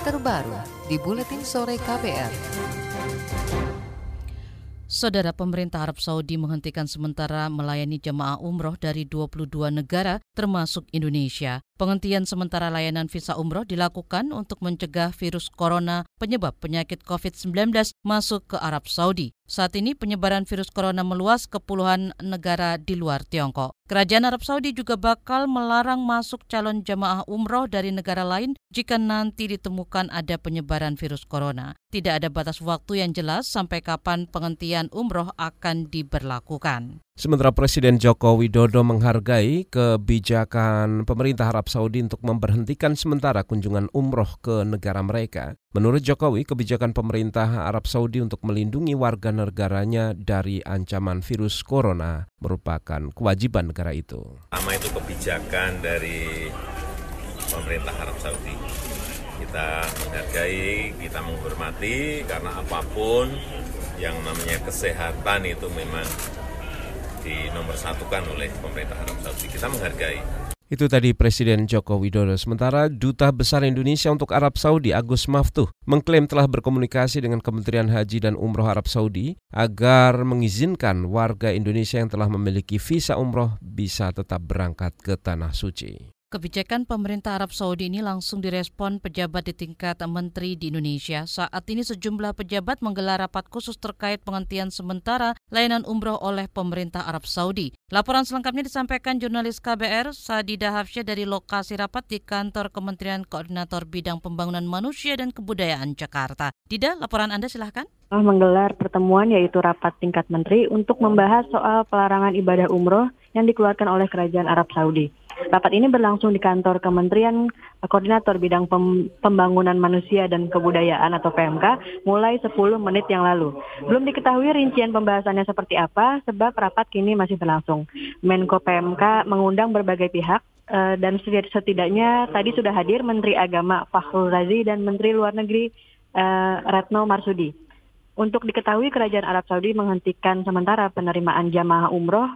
terbaru di Buletin Sore KPR. Saudara pemerintah Arab Saudi menghentikan sementara melayani jemaah umroh dari 22 negara termasuk Indonesia. Penghentian sementara layanan visa umroh dilakukan untuk mencegah virus corona penyebab penyakit COVID-19 masuk ke Arab Saudi. Saat ini penyebaran virus corona meluas ke puluhan negara di luar Tiongkok. Kerajaan Arab Saudi juga bakal melarang masuk calon jemaah umroh dari negara lain jika nanti ditemukan ada penyebaran virus corona. Tidak ada batas waktu yang jelas sampai kapan penghentian umroh akan diberlakukan. Sementara Presiden Joko Widodo menghargai kebijakan pemerintah Arab Saudi untuk memberhentikan sementara kunjungan umroh ke negara mereka. Menurut Jokowi, kebijakan pemerintah Arab Saudi untuk melindungi warga negaranya dari ancaman virus corona merupakan kewajiban negara itu. Pertama itu kebijakan dari pemerintah Arab Saudi. Kita menghargai, kita menghormati karena apa pun yang namanya kesehatan itu memang dinomorsatukan oleh pemerintah Arab Saudi. Kita menghargai. Itu tadi Presiden Joko Widodo. Sementara Duta Besar Indonesia untuk Arab Saudi Agus Maftuh mengklaim telah berkomunikasi dengan Kementerian Haji dan Umroh Arab Saudi agar mengizinkan warga Indonesia yang telah memiliki visa umroh bisa tetap berangkat ke Tanah Suci. Kebijakan pemerintah Arab Saudi ini langsung direspon pejabat di tingkat menteri di Indonesia. Saat ini sejumlah pejabat menggelar rapat khusus terkait penghentian sementara layanan umroh oleh pemerintah Arab Saudi. Laporan selengkapnya disampaikan jurnalis KBR Sadida Hafsyah dari lokasi rapat di kantor Kementerian Koordinator Bidang Pembangunan Manusia dan Kebudayaan Jakarta. Dida, laporan Anda silahkan menggelar pertemuan yaitu rapat tingkat menteri untuk membahas soal pelarangan ibadah umroh yang dikeluarkan oleh Kerajaan Arab Saudi. Rapat ini berlangsung di kantor Kementerian Koordinator Bidang Pembangunan Manusia dan Kebudayaan atau PMK mulai 10 menit yang lalu. Belum diketahui rincian pembahasannya seperti apa sebab rapat kini masih berlangsung. Menko PMK mengundang berbagai pihak eh, dan setidaknya tadi sudah hadir Menteri Agama Fakhrul Razi dan Menteri Luar Negeri uh, Retno Marsudi. Untuk diketahui kerajaan Arab Saudi menghentikan sementara penerimaan jamaah umroh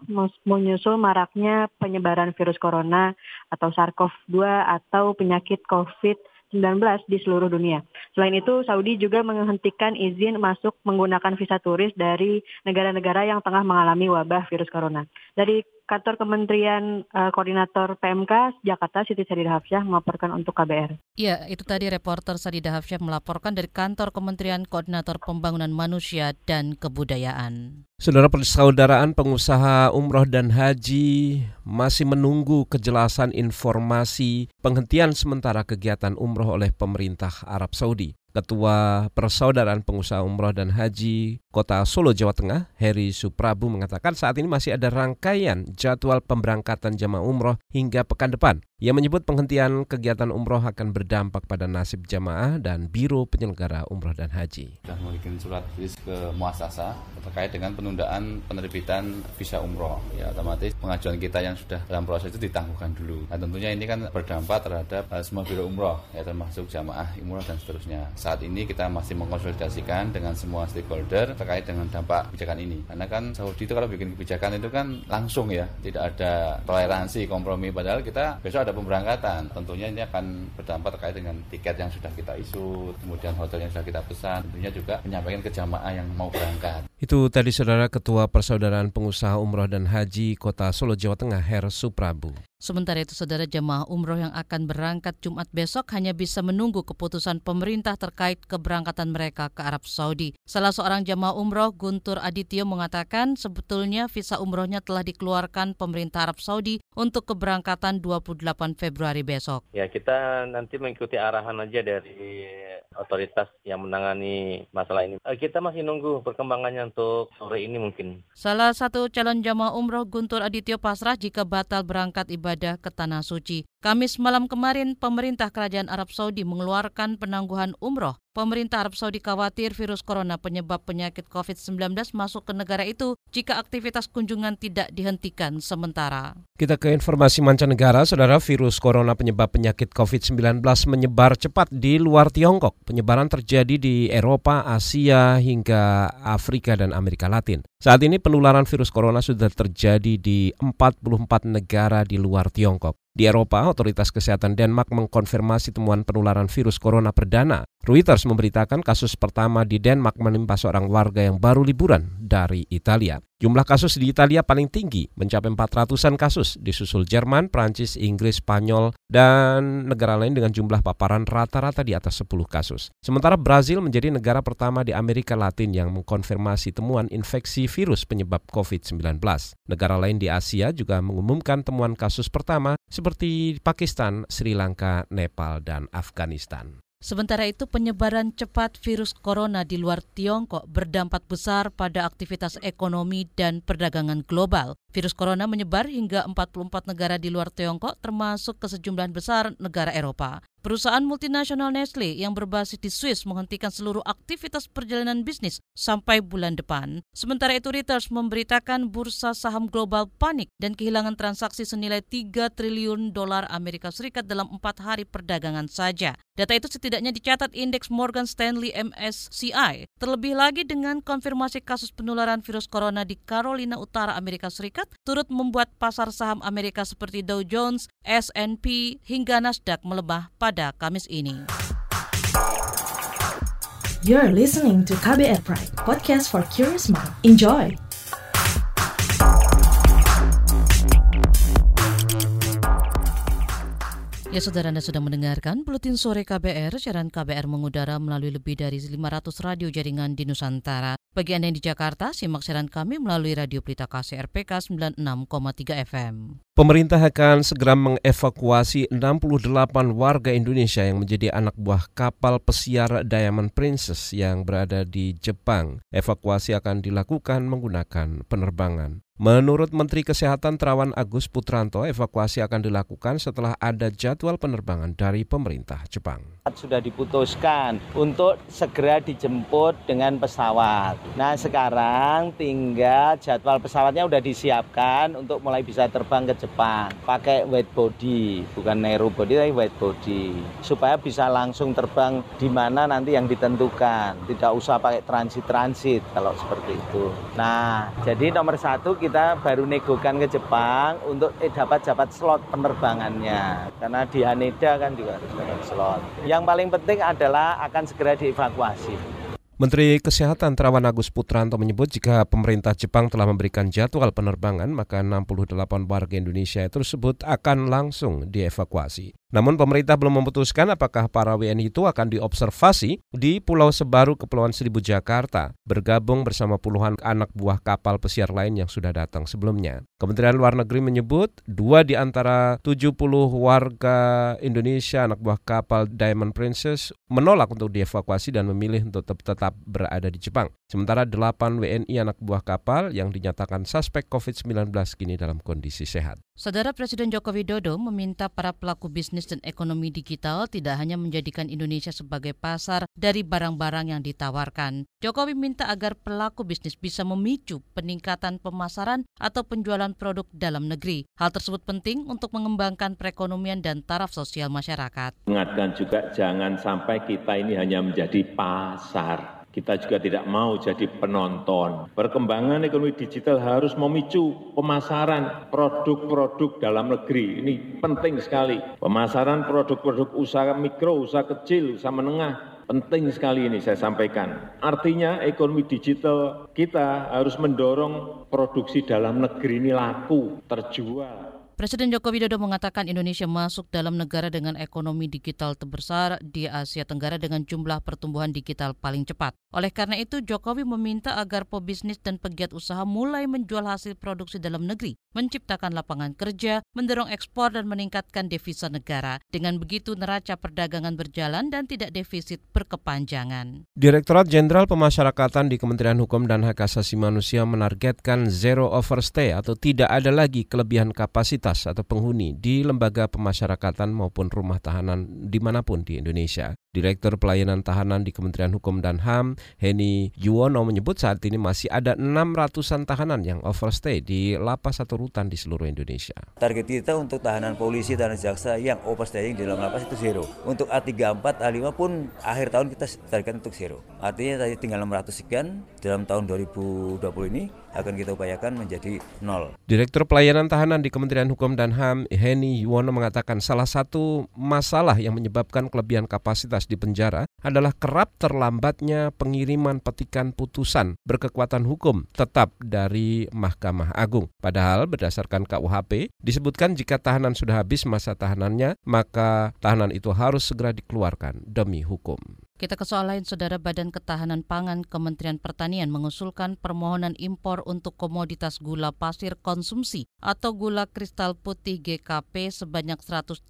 menyusul maraknya penyebaran virus corona atau SARS-CoV-2 atau penyakit COVID-19 di seluruh dunia. Selain itu, Saudi juga menghentikan izin masuk menggunakan visa turis dari negara-negara yang tengah mengalami wabah virus corona. Dari Kantor Kementerian uh, Koordinator PMK Jakarta Siti Sadida Hafsyah melaporkan untuk KBR. Iya, itu tadi reporter Sadida Hafsyah melaporkan dari Kantor Kementerian Koordinator Pembangunan Manusia dan Kebudayaan. Saudara persaudaraan pengusaha umroh dan haji masih menunggu kejelasan informasi penghentian sementara kegiatan umroh oleh pemerintah Arab Saudi. Ketua Persaudaraan Pengusaha Umroh dan Haji Kota Solo, Jawa Tengah, Heri Suprabu mengatakan saat ini masih ada rangkaian jadwal pemberangkatan jamaah umroh hingga pekan depan. Ia menyebut penghentian kegiatan umroh akan berdampak pada nasib jamaah dan Biro Penyelenggara Umroh dan Haji. Sudah memiliki surat tulis ke muasasa terkait dengan penundaan penerbitan visa umroh. Ya otomatis pengajuan kita yang sudah dalam proses itu ditangguhkan dulu. Nah tentunya ini kan berdampak terhadap uh, semua biro umroh, ya termasuk jamaah umroh dan seterusnya. Saat ini kita masih mengkonsolidasikan dengan semua stakeholder terkait dengan dampak kebijakan ini. Karena kan Saudi itu kalau bikin kebijakan itu kan langsung ya, tidak ada toleransi kompromi. Padahal kita besok ada pemberangkatan. Tentunya ini akan berdampak terkait dengan tiket yang sudah kita isu, kemudian hotel yang sudah kita pesan, tentunya juga menyampaikan ke jamaah yang mau berangkat. Itu tadi saudara Ketua Persaudaraan Pengusaha Umroh dan Haji Kota Solo, Jawa Tengah, Her Suprabu. Sementara itu saudara jemaah umroh yang akan berangkat Jumat besok hanya bisa menunggu keputusan pemerintah terkait keberangkatan mereka ke Arab Saudi. Salah seorang jemaah umroh Guntur Adityo mengatakan sebetulnya visa umrohnya telah dikeluarkan pemerintah Arab Saudi untuk keberangkatan 28 Februari besok. Ya kita nanti mengikuti arahan aja dari otoritas yang menangani masalah ini. Eh, kita masih nunggu perkembangannya untuk sore ini mungkin. Salah satu calon jamaah umroh Guntur Adityo pasrah jika batal berangkat ibadah beribadah ke Tanah Suci. Kamis malam kemarin, pemerintah Kerajaan Arab Saudi mengeluarkan penangguhan umroh. Pemerintah Arab Saudi khawatir virus corona penyebab penyakit COVID-19 masuk ke negara itu jika aktivitas kunjungan tidak dihentikan sementara. Kita ke informasi mancanegara, saudara virus corona penyebab penyakit COVID-19 menyebar cepat di luar Tiongkok. Penyebaran terjadi di Eropa, Asia, hingga Afrika dan Amerika Latin. Saat ini penularan virus corona sudah terjadi di 44 negara di luar Tiongkok. Di Eropa, otoritas kesehatan Denmark mengkonfirmasi temuan penularan virus corona perdana. Reuters memberitakan kasus pertama di Denmark menimpa seorang warga yang baru liburan dari Italia. Jumlah kasus di Italia paling tinggi, mencapai 400-an kasus, disusul Jerman, Prancis, Inggris, Spanyol, dan negara lain dengan jumlah paparan rata-rata di atas 10 kasus. Sementara Brazil menjadi negara pertama di Amerika Latin yang mengkonfirmasi temuan infeksi virus penyebab COVID-19. Negara lain di Asia juga mengumumkan temuan kasus pertama seperti Pakistan, Sri Lanka, Nepal, dan Afghanistan. Sementara itu penyebaran cepat virus corona di luar Tiongkok berdampak besar pada aktivitas ekonomi dan perdagangan global. Virus corona menyebar hingga 44 negara di luar Tiongkok termasuk ke sejumlah besar negara Eropa. Perusahaan multinasional Nestle yang berbasis di Swiss menghentikan seluruh aktivitas perjalanan bisnis sampai bulan depan. Sementara itu Reuters memberitakan bursa saham global panik dan kehilangan transaksi senilai 3 triliun dolar Amerika Serikat dalam empat hari perdagangan saja. Data itu setidaknya dicatat indeks Morgan Stanley MSCI. Terlebih lagi dengan konfirmasi kasus penularan virus corona di Carolina Utara Amerika Serikat turut membuat pasar saham Amerika seperti Dow Jones, S&P hingga Nasdaq melemah pada pada Kamis ini. You're listening to KBR Pride, podcast for curious mind. Enjoy! Ya saudara Anda sudah mendengarkan Buletin Sore KBR, siaran KBR mengudara melalui lebih dari 500 radio jaringan di Nusantara. Bagi Anda yang di Jakarta, simak siaran kami melalui Radio Pelita Kasih RPK 96,3 FM. Pemerintah akan segera mengevakuasi 68 warga Indonesia yang menjadi anak buah kapal pesiar Diamond Princess yang berada di Jepang. Evakuasi akan dilakukan menggunakan penerbangan. Menurut Menteri Kesehatan Terawan Agus Putranto, evakuasi akan dilakukan setelah ada jadwal penerbangan dari pemerintah Jepang. Sudah diputuskan untuk segera dijemput dengan pesawat. Nah sekarang tinggal jadwal pesawatnya sudah disiapkan untuk mulai bisa terbang ke Jepang. Pakai wide body, bukan narrow body tapi wide body. Supaya bisa langsung terbang di mana nanti yang ditentukan. Tidak usah pakai transit-transit kalau seperti itu. Nah jadi nomor satu kita baru negokan ke Jepang untuk eh, dapat dapat slot penerbangannya karena di Haneda kan juga harus dapat slot. Yang paling penting adalah akan segera dievakuasi. Menteri Kesehatan Terawan Agus Putranto menyebut jika pemerintah Jepang telah memberikan jadwal penerbangan, maka 68 warga Indonesia tersebut akan langsung dievakuasi. Namun pemerintah belum memutuskan apakah para WNI itu akan diobservasi di Pulau Sebaru, Kepulauan Seribu, Jakarta, bergabung bersama puluhan anak buah kapal pesiar lain yang sudah datang sebelumnya. Kementerian Luar Negeri menyebut dua di antara 70 warga Indonesia anak buah kapal Diamond Princess menolak untuk dievakuasi dan memilih untuk tetap berada di Jepang. Sementara delapan WNI anak buah kapal yang dinyatakan suspek COVID-19 kini dalam kondisi sehat. Saudara Presiden Joko Widodo meminta para pelaku bisnis dan ekonomi digital tidak hanya menjadikan Indonesia sebagai pasar dari barang-barang yang ditawarkan. Jokowi minta agar pelaku bisnis bisa memicu peningkatan pemasaran atau penjualan produk dalam negeri. Hal tersebut penting untuk mengembangkan perekonomian dan taraf sosial masyarakat. Ingatkan juga jangan sampai kita ini hanya menjadi pasar kita juga tidak mau jadi penonton. Perkembangan ekonomi digital harus memicu pemasaran produk-produk dalam negeri. Ini penting sekali. Pemasaran produk-produk usaha mikro, usaha kecil, usaha menengah. Penting sekali ini saya sampaikan. Artinya ekonomi digital kita harus mendorong produksi dalam negeri ini laku, terjual Presiden Joko Widodo mengatakan Indonesia masuk dalam negara dengan ekonomi digital terbesar di Asia Tenggara dengan jumlah pertumbuhan digital paling cepat. Oleh karena itu, Jokowi meminta agar pebisnis dan pegiat usaha mulai menjual hasil produksi dalam negeri, menciptakan lapangan kerja, mendorong ekspor dan meningkatkan devisa negara. Dengan begitu, neraca perdagangan berjalan dan tidak defisit berkepanjangan. Direktorat Jenderal Pemasyarakatan di Kementerian Hukum dan Hak Asasi Manusia menargetkan zero overstay atau tidak ada lagi kelebihan kapasitas atau penghuni di lembaga pemasyarakatan maupun rumah tahanan di mana pun di Indonesia. Direktur Pelayanan Tahanan di Kementerian Hukum dan HAM, Heni Yuwono menyebut saat ini masih ada 600-an tahanan yang overstay di lapas atau rutan di seluruh Indonesia. Target kita untuk tahanan polisi dan jaksa yang overstaying di dalam lapas itu zero. Untuk A34, A5 pun akhir tahun kita targetkan untuk zero. Artinya tadi tinggal 600 sekian dalam tahun 2020 ini akan kita upayakan menjadi nol. Direktur Pelayanan Tahanan di Kementerian Hukum dan HAM, Heni Yuwono mengatakan salah satu masalah yang menyebabkan kelebihan kapasitas di penjara adalah kerap terlambatnya pengiriman petikan putusan berkekuatan hukum tetap dari Mahkamah Agung. Padahal berdasarkan KUHP disebutkan jika tahanan sudah habis masa tahanannya, maka tahanan itu harus segera dikeluarkan demi hukum. Kita ke soal lain, Saudara Badan Ketahanan Pangan Kementerian Pertanian mengusulkan permohonan impor untuk komoditas gula pasir konsumsi atau gula kristal putih GKP sebanyak 130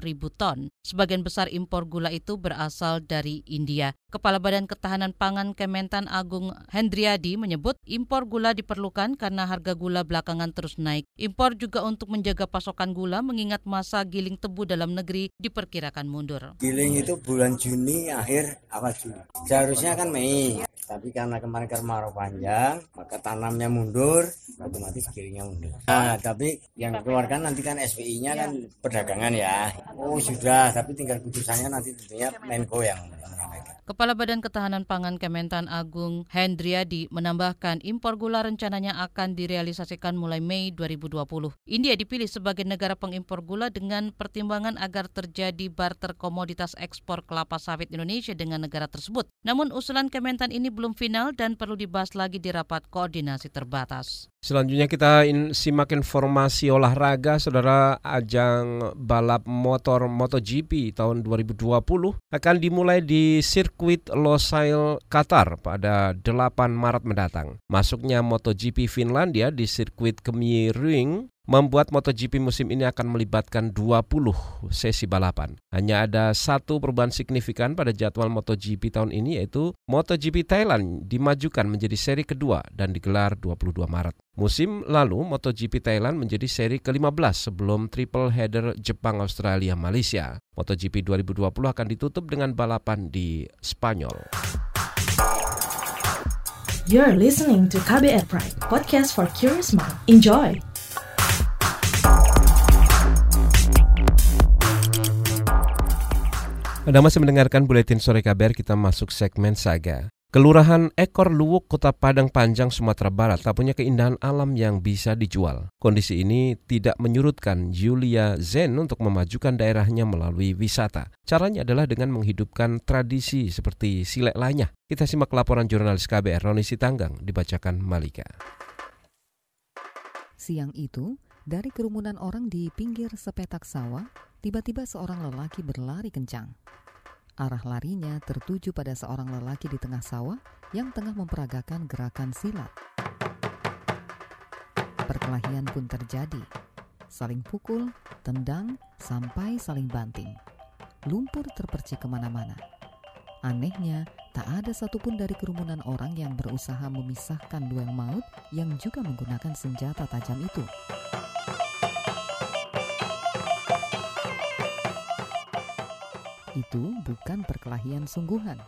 ribu ton. Sebagian besar impor gula itu berasal dari India. Kepala Badan Ketahanan Pangan Kementan Agung Hendriadi menyebut impor gula diperlukan karena harga gula belakangan terus naik. Impor juga untuk menjaga pasokan gula mengingat masa giling tebu dalam negeri diperkirakan mundur. Giling itu bulan Juni akhir awal Juli. Seharusnya kan Mei, tapi karena kemarin kemarau panjang, maka tanamnya mundur, otomatis gilingnya mundur. Nah, tapi yang keluarkan nanti kan SPI-nya kan perdagangan ya. Oh sudah, tapi tinggal putusannya nanti tentunya Menko yang Kepala Badan Ketahanan Pangan Kementan Agung Hendriadi menambahkan impor gula rencananya akan direalisasikan mulai Mei 2020. India dipilih sebagai negara pengimpor gula dengan pertimbangan agar terjadi barter komoditas ekspor kelapa sawit Indonesia dengan negara tersebut. Namun usulan Kementan ini belum final dan perlu dibahas lagi di rapat koordinasi terbatas. Selanjutnya kita in, simak informasi olahraga, saudara ajang balap motor MotoGP tahun 2020 akan dimulai di sirkuit Losail, Qatar pada 8 Maret mendatang. Masuknya MotoGP Finlandia di sirkuit Kemiring membuat MotoGP musim ini akan melibatkan 20 sesi balapan. Hanya ada satu perubahan signifikan pada jadwal MotoGP tahun ini yaitu MotoGP Thailand dimajukan menjadi seri kedua dan digelar 22 Maret. Musim lalu MotoGP Thailand menjadi seri ke-15 sebelum triple header Jepang, Australia, Malaysia. MotoGP 2020 akan ditutup dengan balapan di Spanyol. You're listening to KBR Pride, podcast for curious mind. Enjoy! Anda masih mendengarkan Buletin Sore KBR, kita masuk segmen Saga. Kelurahan Ekor Luwuk, Kota Padang Panjang, Sumatera Barat tak punya keindahan alam yang bisa dijual. Kondisi ini tidak menyurutkan Julia Zen untuk memajukan daerahnya melalui wisata. Caranya adalah dengan menghidupkan tradisi seperti silek lanya. Kita simak laporan jurnalis KBR Roni Sitanggang dibacakan Malika. Siang itu, dari kerumunan orang di pinggir sepetak sawah, tiba-tiba seorang lelaki berlari kencang. Arah larinya tertuju pada seorang lelaki di tengah sawah yang tengah memperagakan gerakan silat. Perkelahian pun terjadi. Saling pukul, tendang, sampai saling banting. Lumpur terpercik ke mana-mana. Anehnya, tak ada satupun dari kerumunan orang yang berusaha memisahkan duel maut yang juga menggunakan senjata tajam itu. Itu bukan perkelahian sungguhan.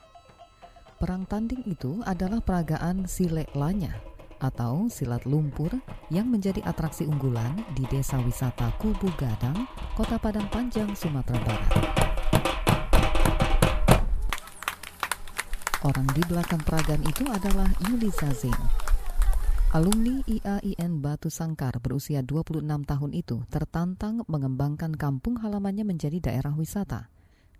Perang tanding itu adalah peragaan silek lanya atau silat lumpur yang menjadi atraksi unggulan di desa wisata Kubu Gadang, Kota Padang Panjang, Sumatera Barat. Orang di belakang peragaan itu adalah Yuli Zain. Alumni IAIN Batu Sangkar berusia 26 tahun itu tertantang mengembangkan kampung halamannya menjadi daerah wisata.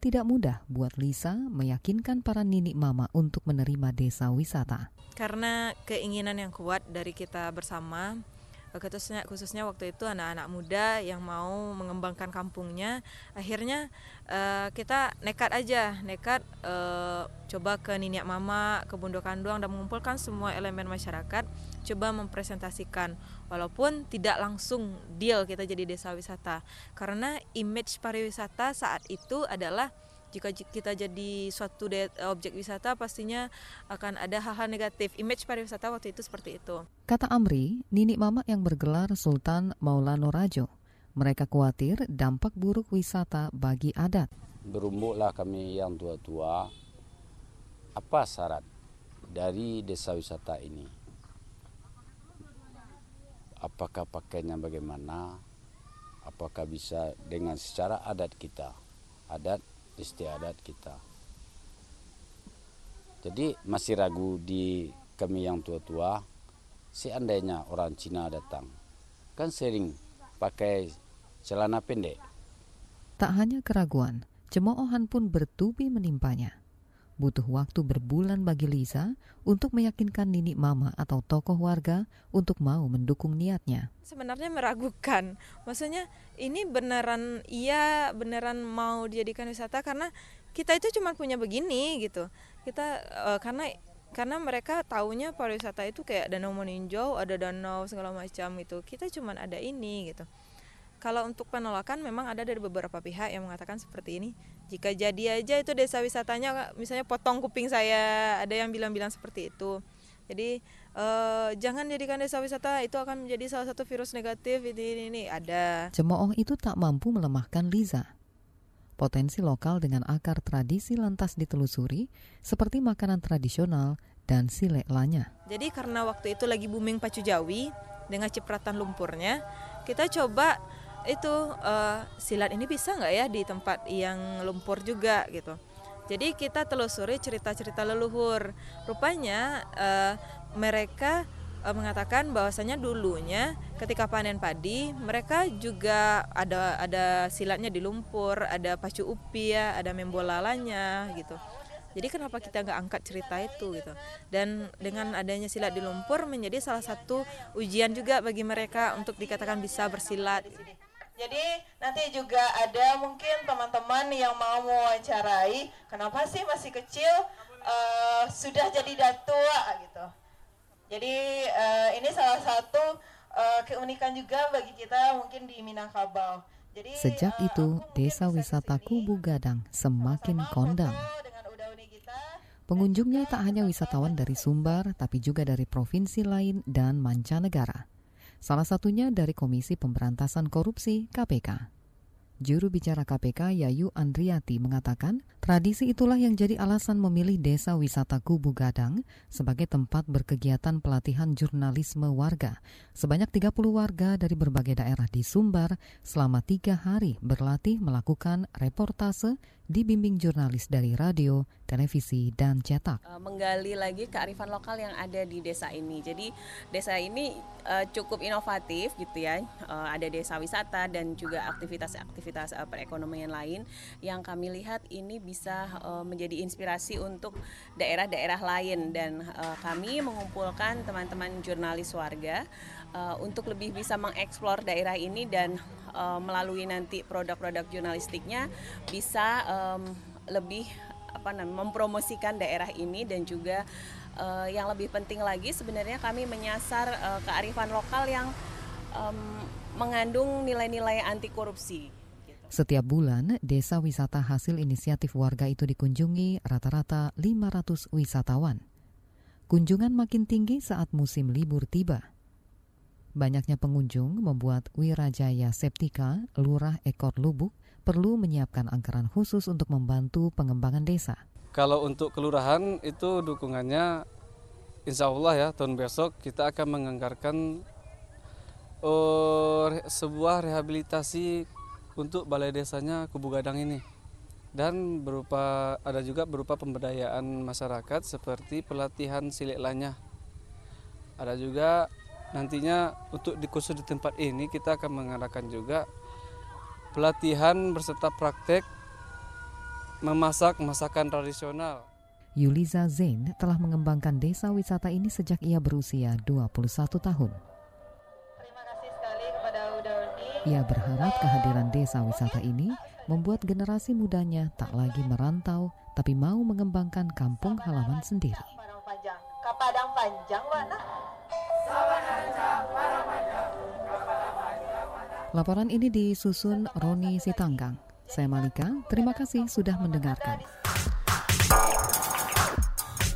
Tidak mudah buat Lisa meyakinkan para ninik mama untuk menerima desa wisata. Karena keinginan yang kuat dari kita bersama, khususnya khususnya waktu itu anak-anak muda yang mau mengembangkan kampungnya akhirnya uh, kita nekat aja nekat uh, coba ke Niniak Mama ke Bundo Kanduang dan mengumpulkan semua elemen masyarakat coba mempresentasikan. Walaupun tidak langsung deal kita jadi desa wisata. Karena image pariwisata saat itu adalah jika kita jadi suatu objek wisata pastinya akan ada hal-hal negatif. Image pariwisata waktu itu seperti itu. Kata Amri, Nini Mama yang bergelar Sultan Maulana Rajo. Mereka khawatir dampak buruk wisata bagi adat. berumbuklah kami yang tua-tua apa syarat dari desa wisata ini apakah pakainya bagaimana apakah bisa dengan secara adat kita adat istiadat kita. Jadi masih ragu di kami yang tua-tua seandainya orang Cina datang kan sering pakai celana pendek. Tak hanya keraguan cemoohan pun bertubi menimpanya butuh waktu berbulan bagi Lisa untuk meyakinkan Nini Mama atau tokoh warga untuk mau mendukung niatnya. Sebenarnya meragukan. Maksudnya ini beneran iya beneran mau dijadikan wisata karena kita itu cuma punya begini gitu. Kita uh, karena karena mereka taunya pariwisata itu kayak danau meninjau, ada danau segala macam gitu. Kita cuma ada ini gitu. Kalau untuk penolakan memang ada dari beberapa pihak yang mengatakan seperti ini. Jika jadi aja itu desa wisatanya misalnya potong kuping saya, ada yang bilang-bilang seperti itu. Jadi eh, jangan jadikan desa wisata itu akan menjadi salah satu virus negatif ini ini, ini. ada. Cemooh itu tak mampu melemahkan Liza. Potensi lokal dengan akar tradisi lantas ditelusuri seperti makanan tradisional dan silek lanya. Jadi karena waktu itu lagi booming pacu jawi dengan cipratan lumpurnya, kita coba itu uh, silat ini bisa nggak ya di tempat yang lumpur juga gitu. Jadi kita telusuri cerita-cerita leluhur. Rupanya uh, mereka uh, mengatakan bahwasanya dulunya ketika panen padi mereka juga ada ada silatnya di lumpur, ada pacu upi ya, ada membolalanya gitu. Jadi kenapa kita nggak angkat cerita itu gitu? Dan dengan adanya silat di lumpur menjadi salah satu ujian juga bagi mereka untuk dikatakan bisa bersilat. Jadi nanti juga ada mungkin teman-teman yang mau mewawancarai, kenapa sih masih kecil uh, sudah jadi datua gitu. Jadi uh, ini salah satu uh, keunikan juga bagi kita mungkin di Minangkabau. Jadi, Sejak uh, itu, desa wisata Kubu Gadang semakin kondang. Pengunjungnya tak hanya wisatawan dari Sumbar, tapi juga dari provinsi lain dan mancanegara salah satunya dari Komisi Pemberantasan Korupsi KPK. Juru bicara KPK Yayu Andriati mengatakan, tradisi itulah yang jadi alasan memilih desa wisata Kubu Gadang sebagai tempat berkegiatan pelatihan jurnalisme warga. Sebanyak 30 warga dari berbagai daerah di Sumbar selama tiga hari berlatih melakukan reportase dibimbing jurnalis dari radio, televisi, dan cetak. Eh, menggali lagi kearifan lokal yang ada di desa ini. Jadi desa ini uh, cukup inovatif gitu ya. Uh, ada desa wisata dan juga aktivitas-aktivitas uh, perekonomian lain yang kami lihat ini bisa uh, menjadi inspirasi untuk daerah-daerah lain dan uh, kami mengumpulkan teman-teman jurnalis warga uh, untuk lebih bisa mengeksplor daerah ini dan uh, melalui nanti produk-produk jurnalistiknya bisa um, lebih apa namanya mempromosikan daerah ini dan juga uh, yang lebih penting lagi sebenarnya kami menyasar uh, kearifan lokal yang um, mengandung nilai-nilai anti korupsi. Setiap bulan, desa wisata hasil inisiatif warga itu dikunjungi rata-rata 500 wisatawan. Kunjungan makin tinggi saat musim libur tiba. Banyaknya pengunjung membuat Wirajaya Septika, Lurah Ekor Lubuk, perlu menyiapkan anggaran khusus untuk membantu pengembangan desa. Kalau untuk kelurahan itu dukungannya insya Allah ya tahun besok kita akan menganggarkan uh, sebuah rehabilitasi untuk balai desanya Kubu Gadang ini dan berupa ada juga berupa pemberdayaan masyarakat seperti pelatihan silik lanya. Ada juga nantinya untuk di khusus di tempat ini kita akan mengadakan juga pelatihan berserta praktek memasak masakan tradisional. Yuliza Zain telah mengembangkan desa wisata ini sejak ia berusia 21 tahun. Ia berharap kehadiran desa wisata ini membuat generasi mudanya tak lagi merantau tapi mau mengembangkan kampung halaman sendiri. Padang panjang? Laporan ini disusun Roni Sitanggang. Saya Malika, terima kasih sudah mendengarkan.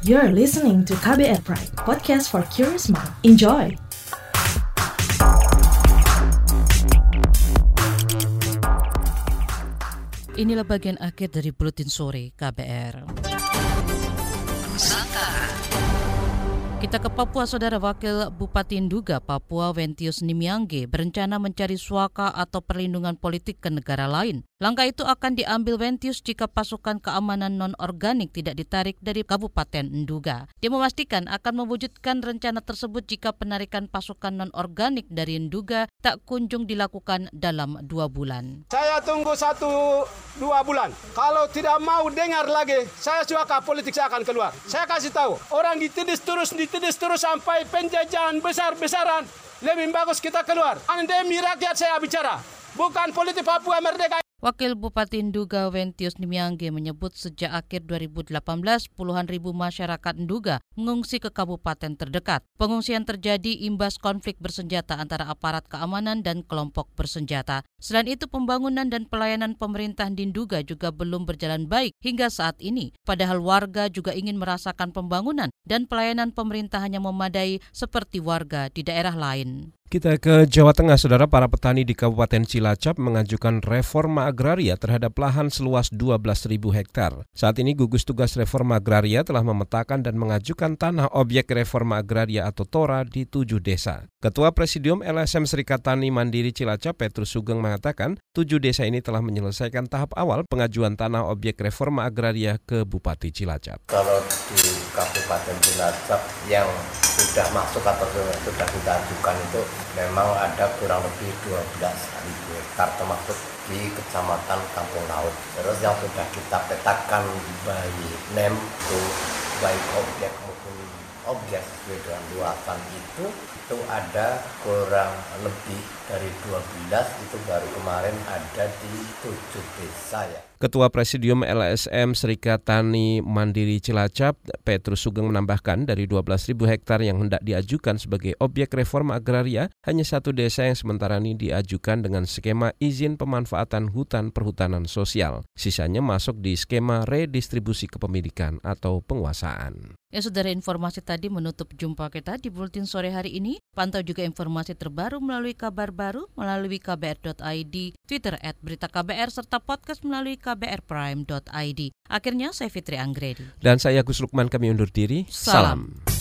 You're listening to KBR Pride, podcast for curious mind. Enjoy! Inilah bagian akhir dari Buletin Sore KBR. Kita ke Papua, Saudara Wakil Bupati Nduga Papua Ventius Nimiangge berencana mencari suaka atau perlindungan politik ke negara lain. Langkah itu akan diambil Ventius jika pasukan keamanan non-organik tidak ditarik dari Kabupaten Nduga. Dia memastikan akan mewujudkan rencana tersebut jika penarikan pasukan non-organik dari Nduga tak kunjung dilakukan dalam dua bulan. Saya tunggu satu dua bulan. Kalau tidak mau dengar lagi, saya suaka politik saya akan keluar. Saya kasih tahu, orang ditindis terus ditindis terus sampai penjajahan besar-besaran. Lebih bagus kita keluar. Andemi rakyat saya bicara. Bukan politik Papua merdeka. Wakil Bupati Nduga Ventius Nimiangge menyebut sejak akhir 2018 puluhan ribu masyarakat Nduga mengungsi ke kabupaten terdekat. Pengungsian terjadi imbas konflik bersenjata antara aparat keamanan dan kelompok bersenjata. Selain itu pembangunan dan pelayanan pemerintah di Nduga juga belum berjalan baik hingga saat ini. Padahal warga juga ingin merasakan pembangunan dan pelayanan pemerintah hanya memadai seperti warga di daerah lain. Kita ke Jawa Tengah, saudara para petani di Kabupaten Cilacap mengajukan reforma agraria terhadap lahan seluas 12.000 hektar. Saat ini gugus tugas reforma agraria telah memetakan dan mengajukan tanah objek reforma agraria atau TORA di tujuh desa. Ketua Presidium LSM Serikat Tani Mandiri Cilacap, Petrus Sugeng mengatakan, tujuh desa ini telah menyelesaikan tahap awal pengajuan tanah objek reforma agraria ke Bupati Cilacap. Kalau di Kabupaten Cilacap yang sudah masuk atau sudah kita ajukan itu memang ada kurang lebih 12 ribu hektar termasuk di kecamatan Kampung Laut. Terus yang sudah kita petakan baik NEM itu baik objek maupun objek sesuai dengan luasan itu itu ada kurang lebih dari 12 itu baru kemarin ada di 7 desa ya. Ketua Presidium LSM Serikat Tani Mandiri Cilacap, Petrus Sugeng menambahkan dari 12.000 hektar yang hendak diajukan sebagai objek reforma agraria, hanya satu desa yang sementara ini diajukan dengan skema izin pemanfaatan hutan perhutanan sosial. Sisanya masuk di skema redistribusi kepemilikan atau penguasaan. Ya saudara informasi tadi menutup jumpa kita di Bulletin Sore hari ini. Pantau juga informasi terbaru melalui kabar baru melalui kbr.id, Twitter at berita KBR, serta podcast melalui kbrprime.id. Akhirnya saya Fitri Anggredi. Dan saya Gus Lukman kami undur diri. Salam. Salam.